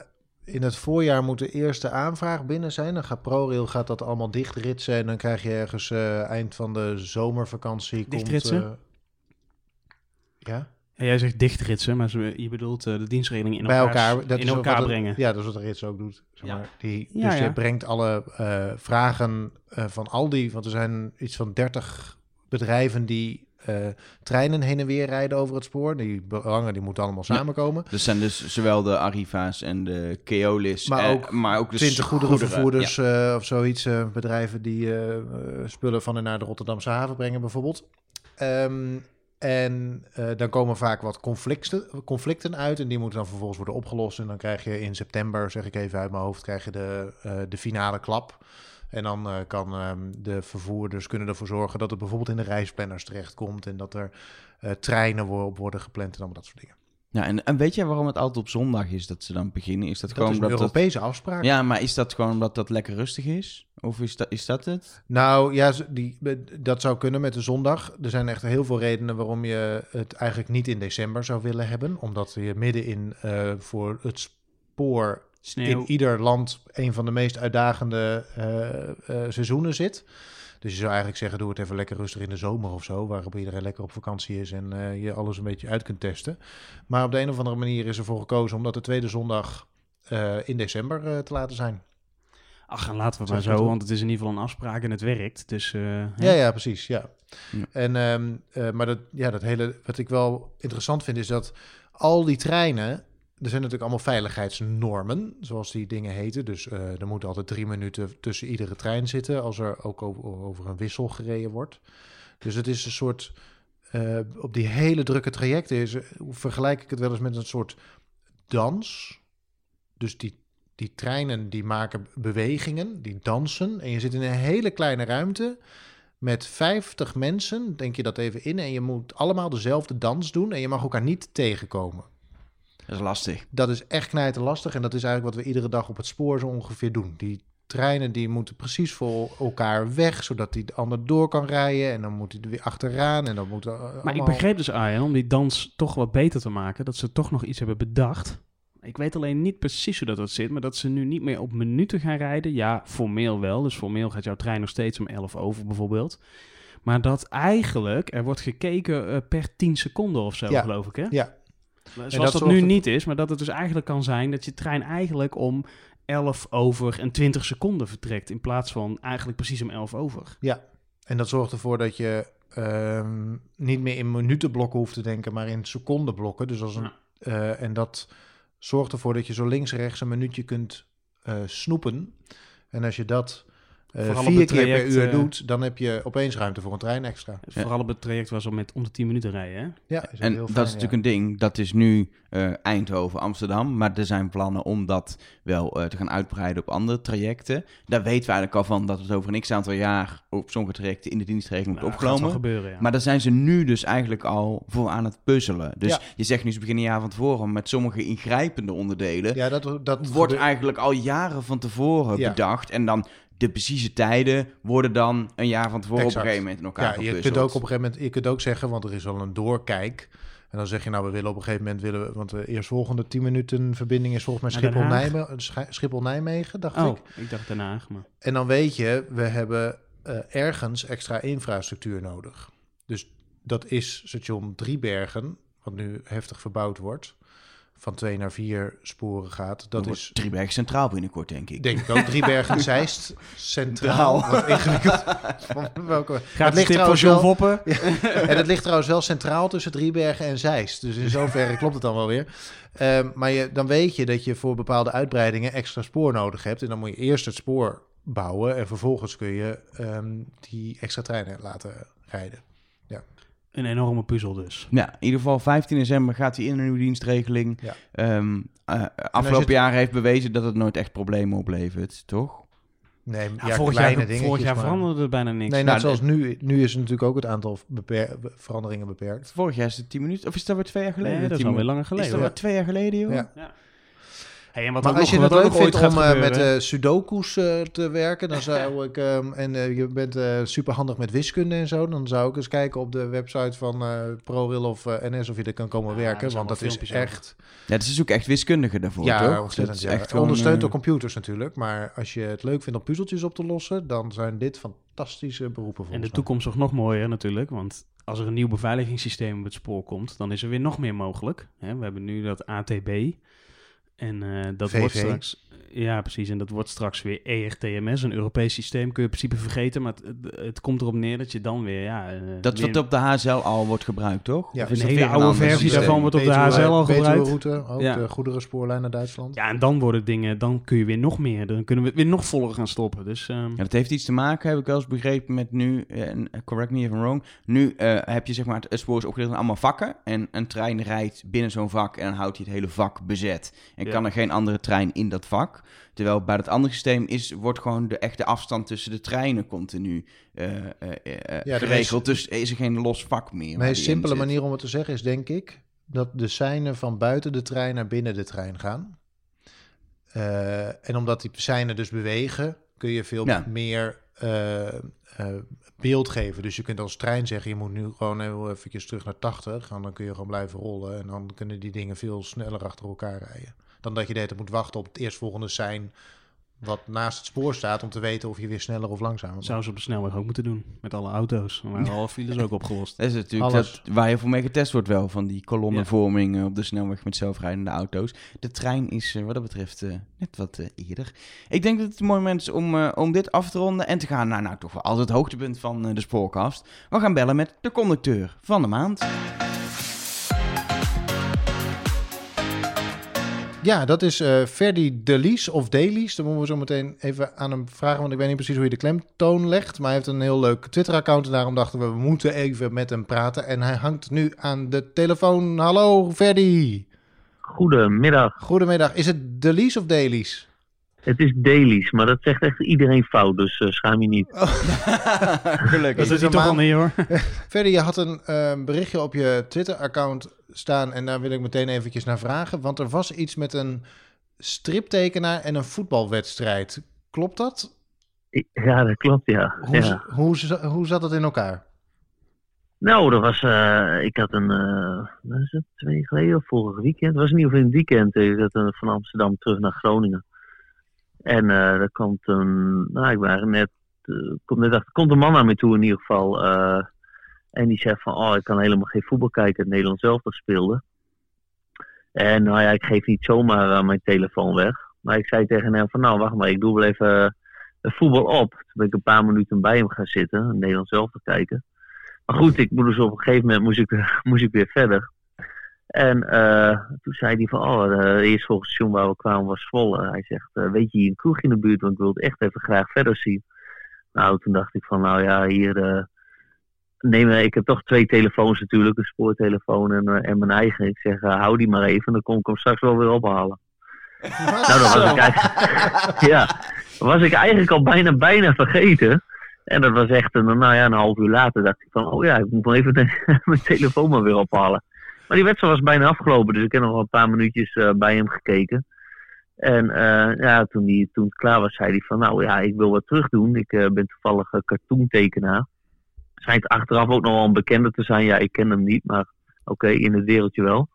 in het voorjaar moet de eerste aanvraag binnen zijn. Dan gaat ProRail gaat dat allemaal dichtritsen. En dan krijg je ergens eh, eind van de zomervakantie... Dichtritsen? Komt, eh, ja? Ja, jij zegt dichtritsen, maar je bedoelt eh, de dienstregeling in Bij elkaar, dat in elkaar wat brengen. ja, dat is wat de rits ook doet. Zeg Ja. maar. Die, Ja, dus je brengt alle vragen van al die... Want er zijn iets van 30 bedrijven die eh, treinen heen en weer rijden over het spoor. Die belangen die moeten allemaal Ja. samenkomen. Dus zijn dus zowel de Arriva's en de Keolis, Maar eh, ook maar ook de 20 goederen, goederenvervoerders eh, of zoiets. bedrijven die spullen van en naar de Rotterdamse haven brengen bijvoorbeeld. Ehm, en dan komen vaak wat conflicten, conflicten uit en die moeten dan vervolgens worden opgelost. En dan krijg je in september, zeg ik even uit mijn hoofd, krijg je de, de finale klap. En dan eh, kan ehm, de vervoerders kunnen ervoor zorgen dat het bijvoorbeeld in de reisplanners terechtkomt. En dat er eh, treinen op worden gepland en allemaal dat soort dingen. Ja, en, en weet jij waarom het altijd op zondag is dat ze dan beginnen? Is dat, Dat gewoon is een dat... Europese afspraak. Ja, maar is dat gewoon omdat dat lekker rustig is? Of is dat, is dat het? Nou ja, die, dat zou kunnen met de zondag. Er zijn echt heel veel redenen waarom je het eigenlijk niet in december zou willen hebben. Omdat je midden in eh, voor het spoor Sneeuw. in ieder land een van de meest uitdagende eh, eh, seizoenen zit. Dus je zou eigenlijk zeggen, doe het even lekker rustig in de zomer of zo, waarop iedereen lekker op vakantie is en eh, je alles een beetje uit kunt testen. Maar op de een of andere manier is ervoor gekozen om dat de tweede zondag in december te laten zijn. Ach, en laten we Zeg maar zo, want het is in ieder geval een afspraak en het werkt. Dus? Ja, ja, precies. Ja. Ja. En, ehm, eh, maar dat, ja, dat hele, wat ik wel interessant vind, is dat al die treinen. Er zijn natuurlijk allemaal veiligheidsnormen, zoals die dingen heten. Dus eh, er moet altijd drie minuten tussen iedere trein zitten, als er ook over, een wissel gereden wordt. Dus het is een soort. eh, op die hele drukke trajecten vergelijk ik het wel eens met een soort dans. Dus die, die treinen die maken bewegingen, die dansen. En je zit in een hele kleine ruimte met 50 mensen, denk je dat even in. En je moet allemaal dezelfde dans doen en je mag elkaar niet tegenkomen. Dat is lastig. Dat is echt knijten lastig en dat is eigenlijk wat we iedere dag op het spoor zo ongeveer doen. Die treinen die moeten precies voor elkaar weg, zodat die de ander door kan rijden. En dan moet hij er weer achteraan en dan moet er, eh, Maar ik begreep dus, Arjen, om die dans toch wat beter te maken, dat ze toch nog iets hebben bedacht. Ik weet alleen niet precies hoe dat, dat zit, maar dat ze nu niet meer op minuten gaan rijden. Ja, formeel wel. Dus formeel gaat jouw trein nog steeds om 11 over bijvoorbeeld. Maar dat eigenlijk, er wordt gekeken eh, per 10 seconden of zo, Ja. geloof ik, hè? Ja, Zoals dat dat, zorgt nu niet is, maar dat het dus eigenlijk kan zijn dat je trein eigenlijk om 11 over en 20 seconden vertrekt. In plaats van eigenlijk precies om 11 over. en dat zorgt ervoor dat je ehm, niet meer in minutenblokken hoeft te denken, maar in secondenblokken. Dus als een, Ja. eh, en dat zorgt ervoor dat je zo links-rechts een minuutje kunt eh, snoepen. En als je dat Vooral op vier het keer per traject, uur eh, doet, dan heb je opeens ruimte voor een trein extra. Ja. Vooral op het traject waar ze met om de 10 minuten rijden, hè? Ja, is En heel dat is ja. natuurlijk een ding. Dat is nu eh, Eindhoven, Amsterdam. Maar er zijn plannen om dat wel eh, te gaan uitbreiden op andere trajecten. Daar weten we eigenlijk al van dat het over een x aantal jaar op sommige trajecten in de dienstregeling Nou, opgenomen. gebeuren, ja. Maar daar zijn ze nu dus eigenlijk al voor aan het puzzelen. Dus Ja. je zegt nu ze beginnen een jaar van tevoren met sommige ingrijpende onderdelen. Ja, dat, dat wordt gebeurt- eigenlijk al jaren van tevoren Ja. bedacht. En dan de precieze tijden worden dan een jaar van tevoren Exact. op een gegeven moment in elkaar Ja, je kunt ook op een gegeven moment, je kunt ook zeggen, want er is al een doorkijk. En dan zeg je, nou, we willen op een gegeven moment, willen we, want de eerstvolgende 10 minuten verbinding is volgens mij Naar Den Haag? Schiphol-Nijmegen, Schi- Schiphol-Nijmegen, dacht Oh, ik. ik dacht Den Haag, maar... En dan weet je, we hebben eh, ergens extra infrastructuur nodig. Dus dat is station Driebergen, wat nu heftig verbouwd wordt, van twee naar vier sporen gaat. Dat is, Driebergen Centraal binnenkort, denk ik. denk ik ook, Driebergen Zeist centraal. Wat ingewikkeld. Van welke, het Gaat ligt John wel, Voppen? en het ligt trouwens wel centraal tussen Driebergen en Zeist. Dus in zoverre klopt het dan wel weer. Ehm, maar je, dan weet je dat je voor bepaalde uitbreidingen extra spoor nodig hebt. En dan moet je eerst het spoor bouwen. En vervolgens kun je ehm, die extra treinen laten rijden. Een enorme puzzel dus. Ja, in ieder geval 15 december gaat hij in een nieuwe dienstregeling. Ja. Ehm, eh, afgelopen het- jaar heeft bewezen dat het nooit echt problemen oplevert, toch? Nee, Ja, ja, vorig kleine jaar, dingetjes. vorig jaar maar- veranderde er bijna niks. Nee, net Nou, zoals nu. Nu is natuurlijk ook het aantal beper- veranderingen beperkt. Vorig jaar is het 10 minuten, of is dat weer twee jaar geleden? Nee, dat is 10 alweer minuten? langer Is geleden. dat hoor. weer twee jaar geleden, joh? Ja. Hey, en wat Maar als je het leuk vindt om eh, met eh sudoku's eh, te werken, dan zou ik, ehm, en eh, je bent eh super handig met wiskunde en zo, dan zou ik eens kijken op de website van eh ProRail of eh, NS of je er kan komen Ja, werken, er want dat is echt, Ja, het is ook echt wiskundige daarvoor, ja, toch? Dat is Ja. echt gewoon, Ondersteund door computers natuurlijk, maar als je het leuk vindt om puzzeltjes op te lossen, dan zijn dit fantastische beroepen voor En de toekomst is nog mooier natuurlijk, want als er een nieuw beveiligingssysteem op het spoor komt, dan is er weer nog meer mogelijk. Hè, we hebben nu dat ATB en eh, dat VV. wordt straks... Ja, precies. En dat wordt straks weer ERTMS, een Europees systeem. Kun je in principe vergeten, maar het, het, komt erop neer dat je dan weer... Ja, eh, Dat is weer- wat op de HSL al wordt gebruikt, toch? Ja, Of is een hele oude versie systeem? daarvan wordt op de HSL al gebruikt. route, ook Ja. de goederenspoorlijn naar Duitsland. Ja, en dan worden dingen, dan kun je weer nog meer, dan kunnen we het weer nog voller gaan stoppen. Dus ehm, Ja, dat heeft iets te maken, heb ik wel eens begrepen, met nu, eh, en correct me if I'm wrong, nu eh, heb je zeg maar, het spoor is opgedeeld in allemaal vakken en een trein rijdt binnen zo'n vak en dan houdt hij het hele vak bezet. En Ja. kan er geen andere trein in dat vak. Terwijl bij dat andere systeem is, wordt gewoon de echte afstand tussen de treinen continu de geregeld. Dus is er geen los vak meer. De meest simpele manier om het te zeggen is denk ik, dat de seinen van buiten de trein naar binnen de trein gaan. En omdat die seinen dus bewegen, kun je veel Ja. meer beeld geven. Dus je kunt als trein zeggen, je moet nu gewoon heel eventjes terug naar 80. En dan kun je gewoon blijven rollen. En dan kunnen die dingen veel sneller achter elkaar rijden. Dan dat je de hele tijd moet wachten op het eerstvolgende sein wat naast het spoor staat... om te weten of je weer sneller of langzamer bent. Zou ze op de snelweg ook moeten doen. Met alle auto's. Waren alle files ook opgelost. Dat is natuurlijk Alles. dat, waar je voor mee getest wordt wel, van die kolonnenvorming op de snelweg met zelfrijdende auto's. De trein is eh, wat dat betreft eh, net wat eh, eerder. Ik denk dat het een mooi moment is om, eh, om dit af te ronden en te gaan naar nou toch wel altijd het hoogtepunt van eh, de spoorkast. We gaan bellen met de conducteur van de maand. Ja, dat is eh Ferdy Delies of Delies. Dan moeten we zo meteen even aan hem vragen, want ik weet niet precies hoe je de klemtoon legt. Maar hij heeft een heel leuk Twitter-account en daarom dachten we, we moeten even met hem praten. En hij hangt nu aan de telefoon. Hallo Ferdy. Goedemiddag. Goedemiddag. Is het Delies of Delies? Het is dailies, maar dat zegt echt iedereen fout, dus eh, schaam je niet. Gelukkig. Dat is een hij toch al niet hoor. Ferdy, je had een eh, berichtje op je Twitter-account staan en daar wil ik meteen eventjes naar vragen. Want er was iets met een striptekenaar en een voetbalwedstrijd. Klopt dat? Ja, dat klopt, ja. Hoe, ja. hoe, hoe zat het in elkaar? Nou, dat was, eh, ik had een, eh wat is het, twee weken geleden of vorig weekend? Het was in ieder geval een weekend. Ik had eh, van Amsterdam terug naar Groningen. En eh er komt een, nou ik was net, eh, komt net achter, komt een man naar me toe in ieder geval. En die zegt van, oh ik kan helemaal geen voetbal kijken. Het Nederlands zelf speelde. En nou ja, ik geef niet zomaar eh, mijn telefoon weg. Maar ik zei tegen hem van, nou wacht maar, ik doe wel even eh, voetbal op. Toen ben ik een paar minuten bij hem gaan zitten, het Nederlands zelf te kijken. Maar goed, ik moest dus op een gegeven moment moest ik, moest ik weer verder. En eh, toen zei hij van, oh, de eerste station waar we kwamen was vol. hij zegt, weet je hier een kroeg in de buurt, want ik wil het echt even graag verder zien. Nou, toen dacht ik van, nou ja, hier... neem, eh, ik heb toch twee telefoons natuurlijk, een spoortelefoon en, eh, en mijn eigen. Ik zeg, eh, hou die maar even, dan kom ik hem straks wel weer ophalen. Nou, dat was ik eigenlijk, ja, was ik eigenlijk al bijna, bijna vergeten. En dat was echt een, nou ja, een half uur later dacht ik van, oh ja, ik moet wel even de- mijn telefoon maar weer ophalen. Maar die wedstrijd was bijna afgelopen, dus ik heb nog wel een paar minuutjes bij hem gekeken. En ja, toen, die, toen het klaar was, zei hij van, nou ja, ik wil wat terug doen. Ik ben toevallig een cartoontekenaar. Schijnt achteraf ook nog wel een bekende te zijn. Ja, ik ken hem niet, maar oké, in het wereldje wel.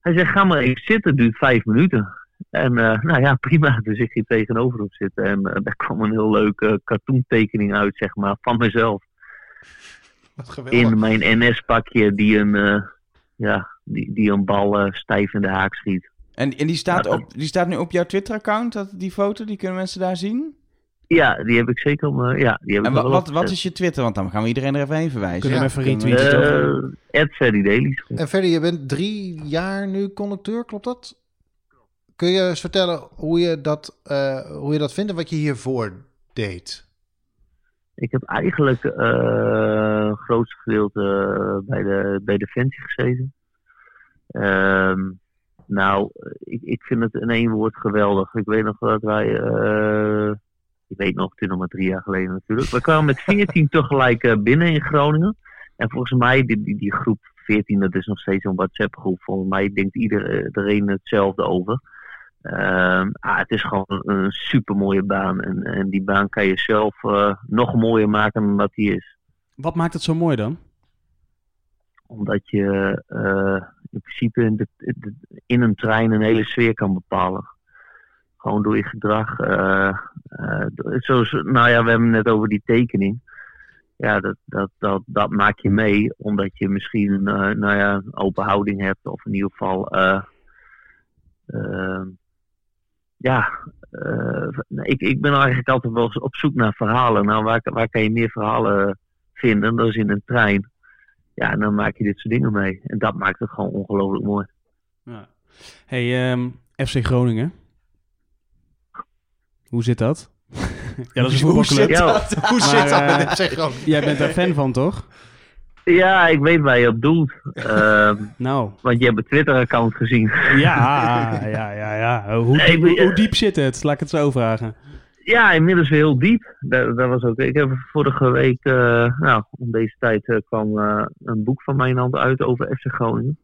Hij zegt, ga maar even zitten, het duurt vijf minuten. En eh, nou ja, prima. Dus ik ging tegenover hem zitten. En eh, daar kwam een heel leuke cartoontekening uit, zeg maar, van mezelf. Wat geweldig. In mijn NS-pakje die een, eh, ja, die, die een bal eh, stijf in de haak schiet. En, en die, staat op, die staat nu op jouw Twitter-account, dat- die foto, die kunnen mensen daar zien? Ja, die heb ik zeker om. eh, ja, die heb En wel wat, wat is je Twitter? Want dan gaan we iedereen er even heen verwijzen. Kunnen we even retweeten toch? Eh, Ed Ferdy Dailies. En verder, je bent drie jaar nu conducteur, klopt dat? Kun je eens vertellen hoe je dat, eh, hoe je dat vindt en wat je hiervoor deed? Ik heb eigenlijk eh het grootste gedeelte eh, bij, de, bij Defensie gezeten. Ehm, nou, ik, ik vind het in één woord geweldig. Ik weet nog dat wij, eh, ik weet nog, het is nog maar drie jaar geleden natuurlijk. We kwamen met 14 tegelijk eh, binnen in Groningen. En volgens mij, die, die, die groep 14, dat is nog steeds een WhatsApp groep. Volgens mij denkt ieder- iedereen hetzelfde over. Ehm, ah, het is gewoon een super mooie baan. En, en die baan kan je zelf eh, nog mooier maken dan dat die is. Wat maakt het zo mooi dan? Omdat je eh, in principe in, de- in een trein een hele sfeer kan bepalen. Gewoon door je gedrag. eh, eh, zoals, nou ja, we hebben het net over die tekening. Ja, dat, dat, dat, dat maak je mee omdat je misschien eh, nou ja, een open houding hebt. Of in ieder geval, ja, ik, ik ben eigenlijk altijd wel op zoek naar verhalen. Nou, waar, waar kan je meer verhalen vinden? Dat is in een trein. Ja, en dan maak je dit soort dingen mee. En dat maakt het gewoon ongelooflijk mooi. Ja. Hey, ehm, FC Groningen. Hoe zit dat? ja, dat is een hoe zit dat? Hoe Maar, zit dat eh, met FC Groningen? Jij bent daar fan van, toch? Ja, ik weet waar je op doelt. Ehm, Nou, want je hebt een Twitter-account gezien. ja, ja, ja, ja. Hoe, Nee, diep, hoe, hoe diep zit het? Laat ik het zo vragen. Ja, inmiddels weer heel diep. Dat, dat was ook, ik heb vorige week, eh, nou, om deze tijd eh, kwam eh, een boek van mijn hand uit over FC Groningen.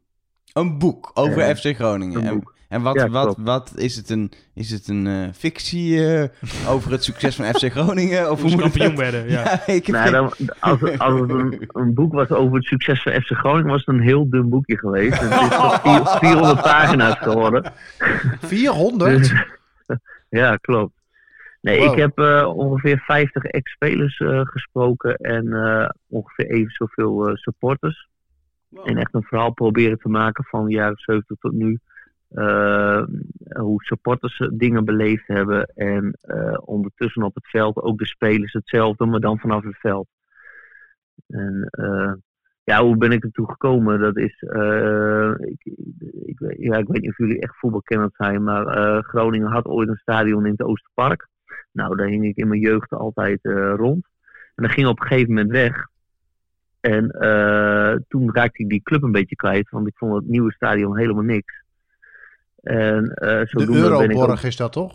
Een boek over FC Groningen. een En, boek. En wat, Ja, wat, wat is het een, is het een eh, fictie eh, over het succes van FC Groningen? Of Hoe kampioen werden, ja. ik heb Nou, dan, als, als het een, een boek was over het succes van FC Groningen, was het een heel dun boekje geweest. Het is tot vier- 400 pagina's geworden. 400? Dus- ja, klopt. Nee, Wow. ik heb eh, ongeveer 50 ex-spelers eh, gesproken en eh, ongeveer even zoveel eh, supporters. En echt een verhaal proberen te maken van de jaren 70 tot nu. Eh, hoe supporters dingen beleefd hebben. En eh, ondertussen op het veld ook de spelers hetzelfde, maar dan vanaf het veld. En eh, ja, hoe ben ik ertoe gekomen? Dat is. ik, ik, ja, ik weet niet of jullie echt voetbalkenners zijn, maar Groningen had ooit een stadion in het Oosterpark. Nou, daar hing ik in mijn jeugd altijd rond. En dat ging op een gegeven moment weg. En toen raakte ik die club een beetje kwijt, want ik vond het nieuwe stadion helemaal niks. En eh De zodoende ben ik ook, Euroborg is dat toch?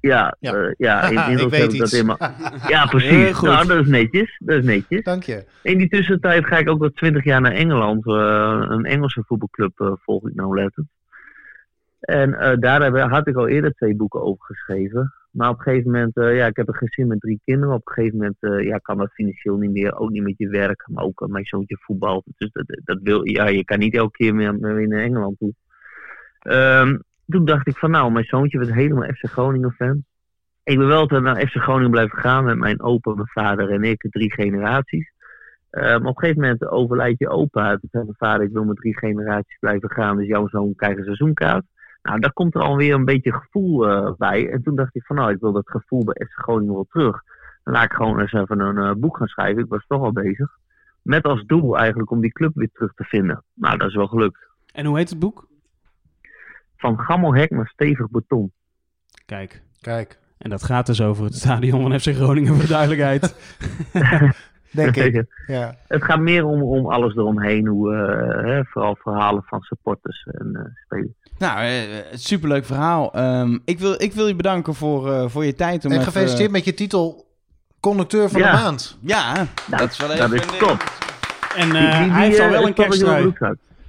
ja, Ja. ja. ja, inmiddels ik heb ik dat Ja, precies. goed. Nou, dat is netjes. Dat is netjes. Dank je. In die tussentijd ga ik ook al twintig jaar naar Engeland. eh, een Engelse voetbalclub eh, volg ik nou letten. En eh, daar heb- had ik al eerder twee boeken over geschreven. Maar op een gegeven moment, eh, ja, ik heb een gezin met drie kinderen. Op een gegeven moment eh, ja, kan dat financieel niet meer. Ook niet met je werk, maar ook eh, mijn zoontje voetbalt. Dus dat, dat wil, ja, je kan niet elke keer meer, meer naar Engeland toe. Ehm, toen dacht ik van nou, mijn zoontje werd helemaal FC Groningen fan. Ik ben wel naar FC Groningen blijven gaan met mijn opa, mijn vader en ik, drie generaties. Maar op een gegeven moment overlijdt je opa. Toen zei mijn vader, ik wil met drie generaties blijven gaan, dus jouw zoon krijgt een seizoenkaart. Nou, daar komt er alweer een beetje gevoel eh, bij. En toen dacht ik van nou, ik wil dat gevoel bij FC Groningen wel terug. Dan laat ik gewoon eens even een eh, boek gaan schrijven. Ik was toch al bezig. Met als doel eigenlijk om die club weer terug te vinden. Nou, dat is wel gelukt. En hoe heet het boek? Van gammelhek naar stevig beton. Kijk. Kijk, En dat gaat dus over het stadion van FC Groningen, voor de duidelijkheid. denk ik. Ja. Het gaat meer om, om alles eromheen. Hoe, eh, hè, vooral verhalen van supporters en eh, spelers. Nou, eh, superleuk verhaal. Ehm, ik, wil, ik wil je bedanken voor, eh, voor je tijd. Om En even- gefeliciteerd met je titel conducteur van Ja. de maand. Ja, Nou, dat is wel even... dat is een- top. En Die- eh, die- hij heeft al wel een kersttrui.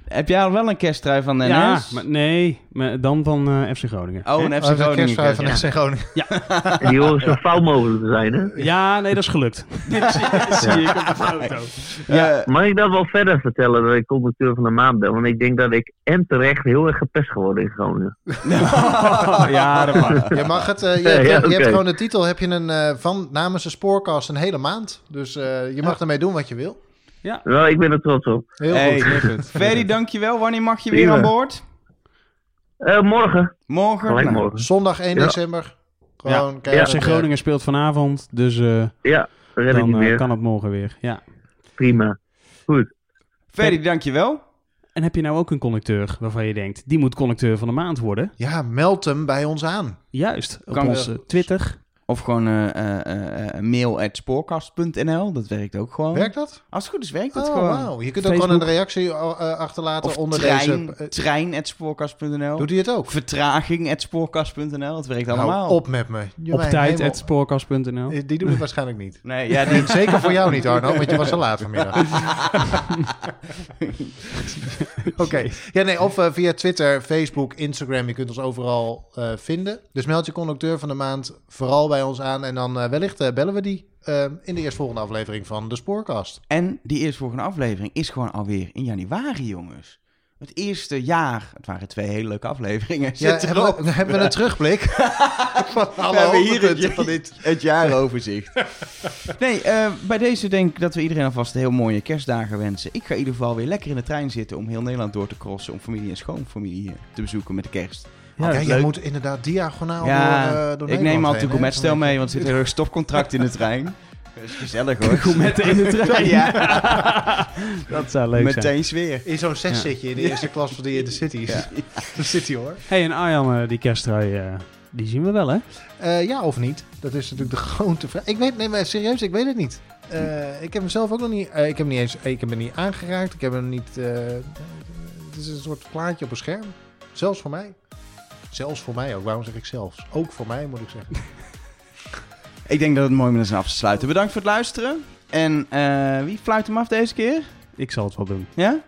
Heb jij al wel een kersttrui van de NS? Ja, maar nee, maar dan van eh, FC Groningen. Oh, een? FC Oh, Groningen kerstvrij van FC Groningen. En die horen zo fout mogelijk te zijn, hè? Ja, nee, dat is gelukt. Dat zie, ik op de foto. Ja. Mag ik dat wel verder vertellen dat ik conducteur van de maand ben? Want ik denk dat ik en terecht heel erg gepest geworden in Groningen. ja, dat mag. Je mag het, eh, je, Ja, hebt, ja, je hebt gewoon de titel, heb je een, eh, van namens de spoorkast een hele maand. Dus eh, je mag ermee doen wat je wil. Wel, ik ben er trots op. Heel Hey, goed. Ferdy, dankjewel. Wanneer mag je weer Prima. aan boord? Eh, morgen. Morgen? Nou, morgen. Zondag 1 Ja. december. Gewoon Ja, FC eh, Groningen speelt vanavond, dus eh, Ja, dat red ik niet dan eh, kan het morgen weer. Ja. Prima. Goed. Ferdy, dankjewel. En heb je nou ook een connecteur waarvan je denkt, die moet connecteur van de maand worden? Ja, meld hem bij ons aan. Juist, op Kan onze Twitter. Of gewoon eh, eh, eh, mail at spoorkast.nl. Dat werkt ook gewoon. Werkt dat? Als het goed is, werkt dat Oh, gewoon. wauw. Je kunt ook gewoon een reactie achterlaten Of onder trein, deze... trein at spoorkast.nl. doet hij het ook? Vertraging at spoorkast.nl. Het werkt allemaal. op met me. Je Op tijd at spoorkast.nl. Die doet het waarschijnlijk niet. Nee, ja, die, Zeker voor jou niet, Arno, want je was al laat vanmiddag. Oké. Ja, nee, of via Twitter, Facebook, Instagram. Je kunt ons overal eh, vinden. Dus meld je conducteur van de maand vooral bij ons aan. En dan eh, wellicht eh, bellen we die eh, in de eerstvolgende aflevering van de Spoorkast. En die eerstvolgende aflevering is gewoon alweer in januari, jongens. Het eerste jaar, het waren twee hele leuke afleveringen. Ja, hebben, we, hebben we een terugblik? van alle We hebben hier het, van dit. het jaaroverzicht. nee, eh, bij deze denk ik dat we iedereen alvast heel mooie kerstdagen wensen. Ik ga in ieder geval weer lekker in de trein zitten om heel Nederland door te crossen. Om familie en schoonfamilie te bezoeken met de kerst. Ja, jij moet inderdaad diagonaal ja, door, eh, door ik neem altijd een gourmetstel mee, want er zit een stopcontract in de trein. Dat is gezellig hoor. Gourmetten in de trein. Ja, Dat zou leuk zijn. meteen sfeer. In zo'n zes zit je in de eerste klas van de, de cities. Ja. De city hoor. hey, en Arjan, eh, die kersttrui, eh, die zien we wel, hè? Eh, ja of niet? Dat is natuurlijk de grote vraag. Ik weet, nee, maar serieus, ik weet het niet. Eh, ik heb hem zelf ook nog niet. eh, ik heb hem niet eens. Ik heb hem niet aangeraakt. Ik heb hem niet. eh, het is een soort plaatje op een scherm. Zelfs voor mij. Zelfs voor mij ook. Waarom zeg ik zelfs? Ook voor mij moet ik zeggen. ik denk dat het mooi moment is af te sluiten. Bedankt voor het luisteren. En eh, wie fluit hem af deze keer? Ik zal het wel doen. Ja?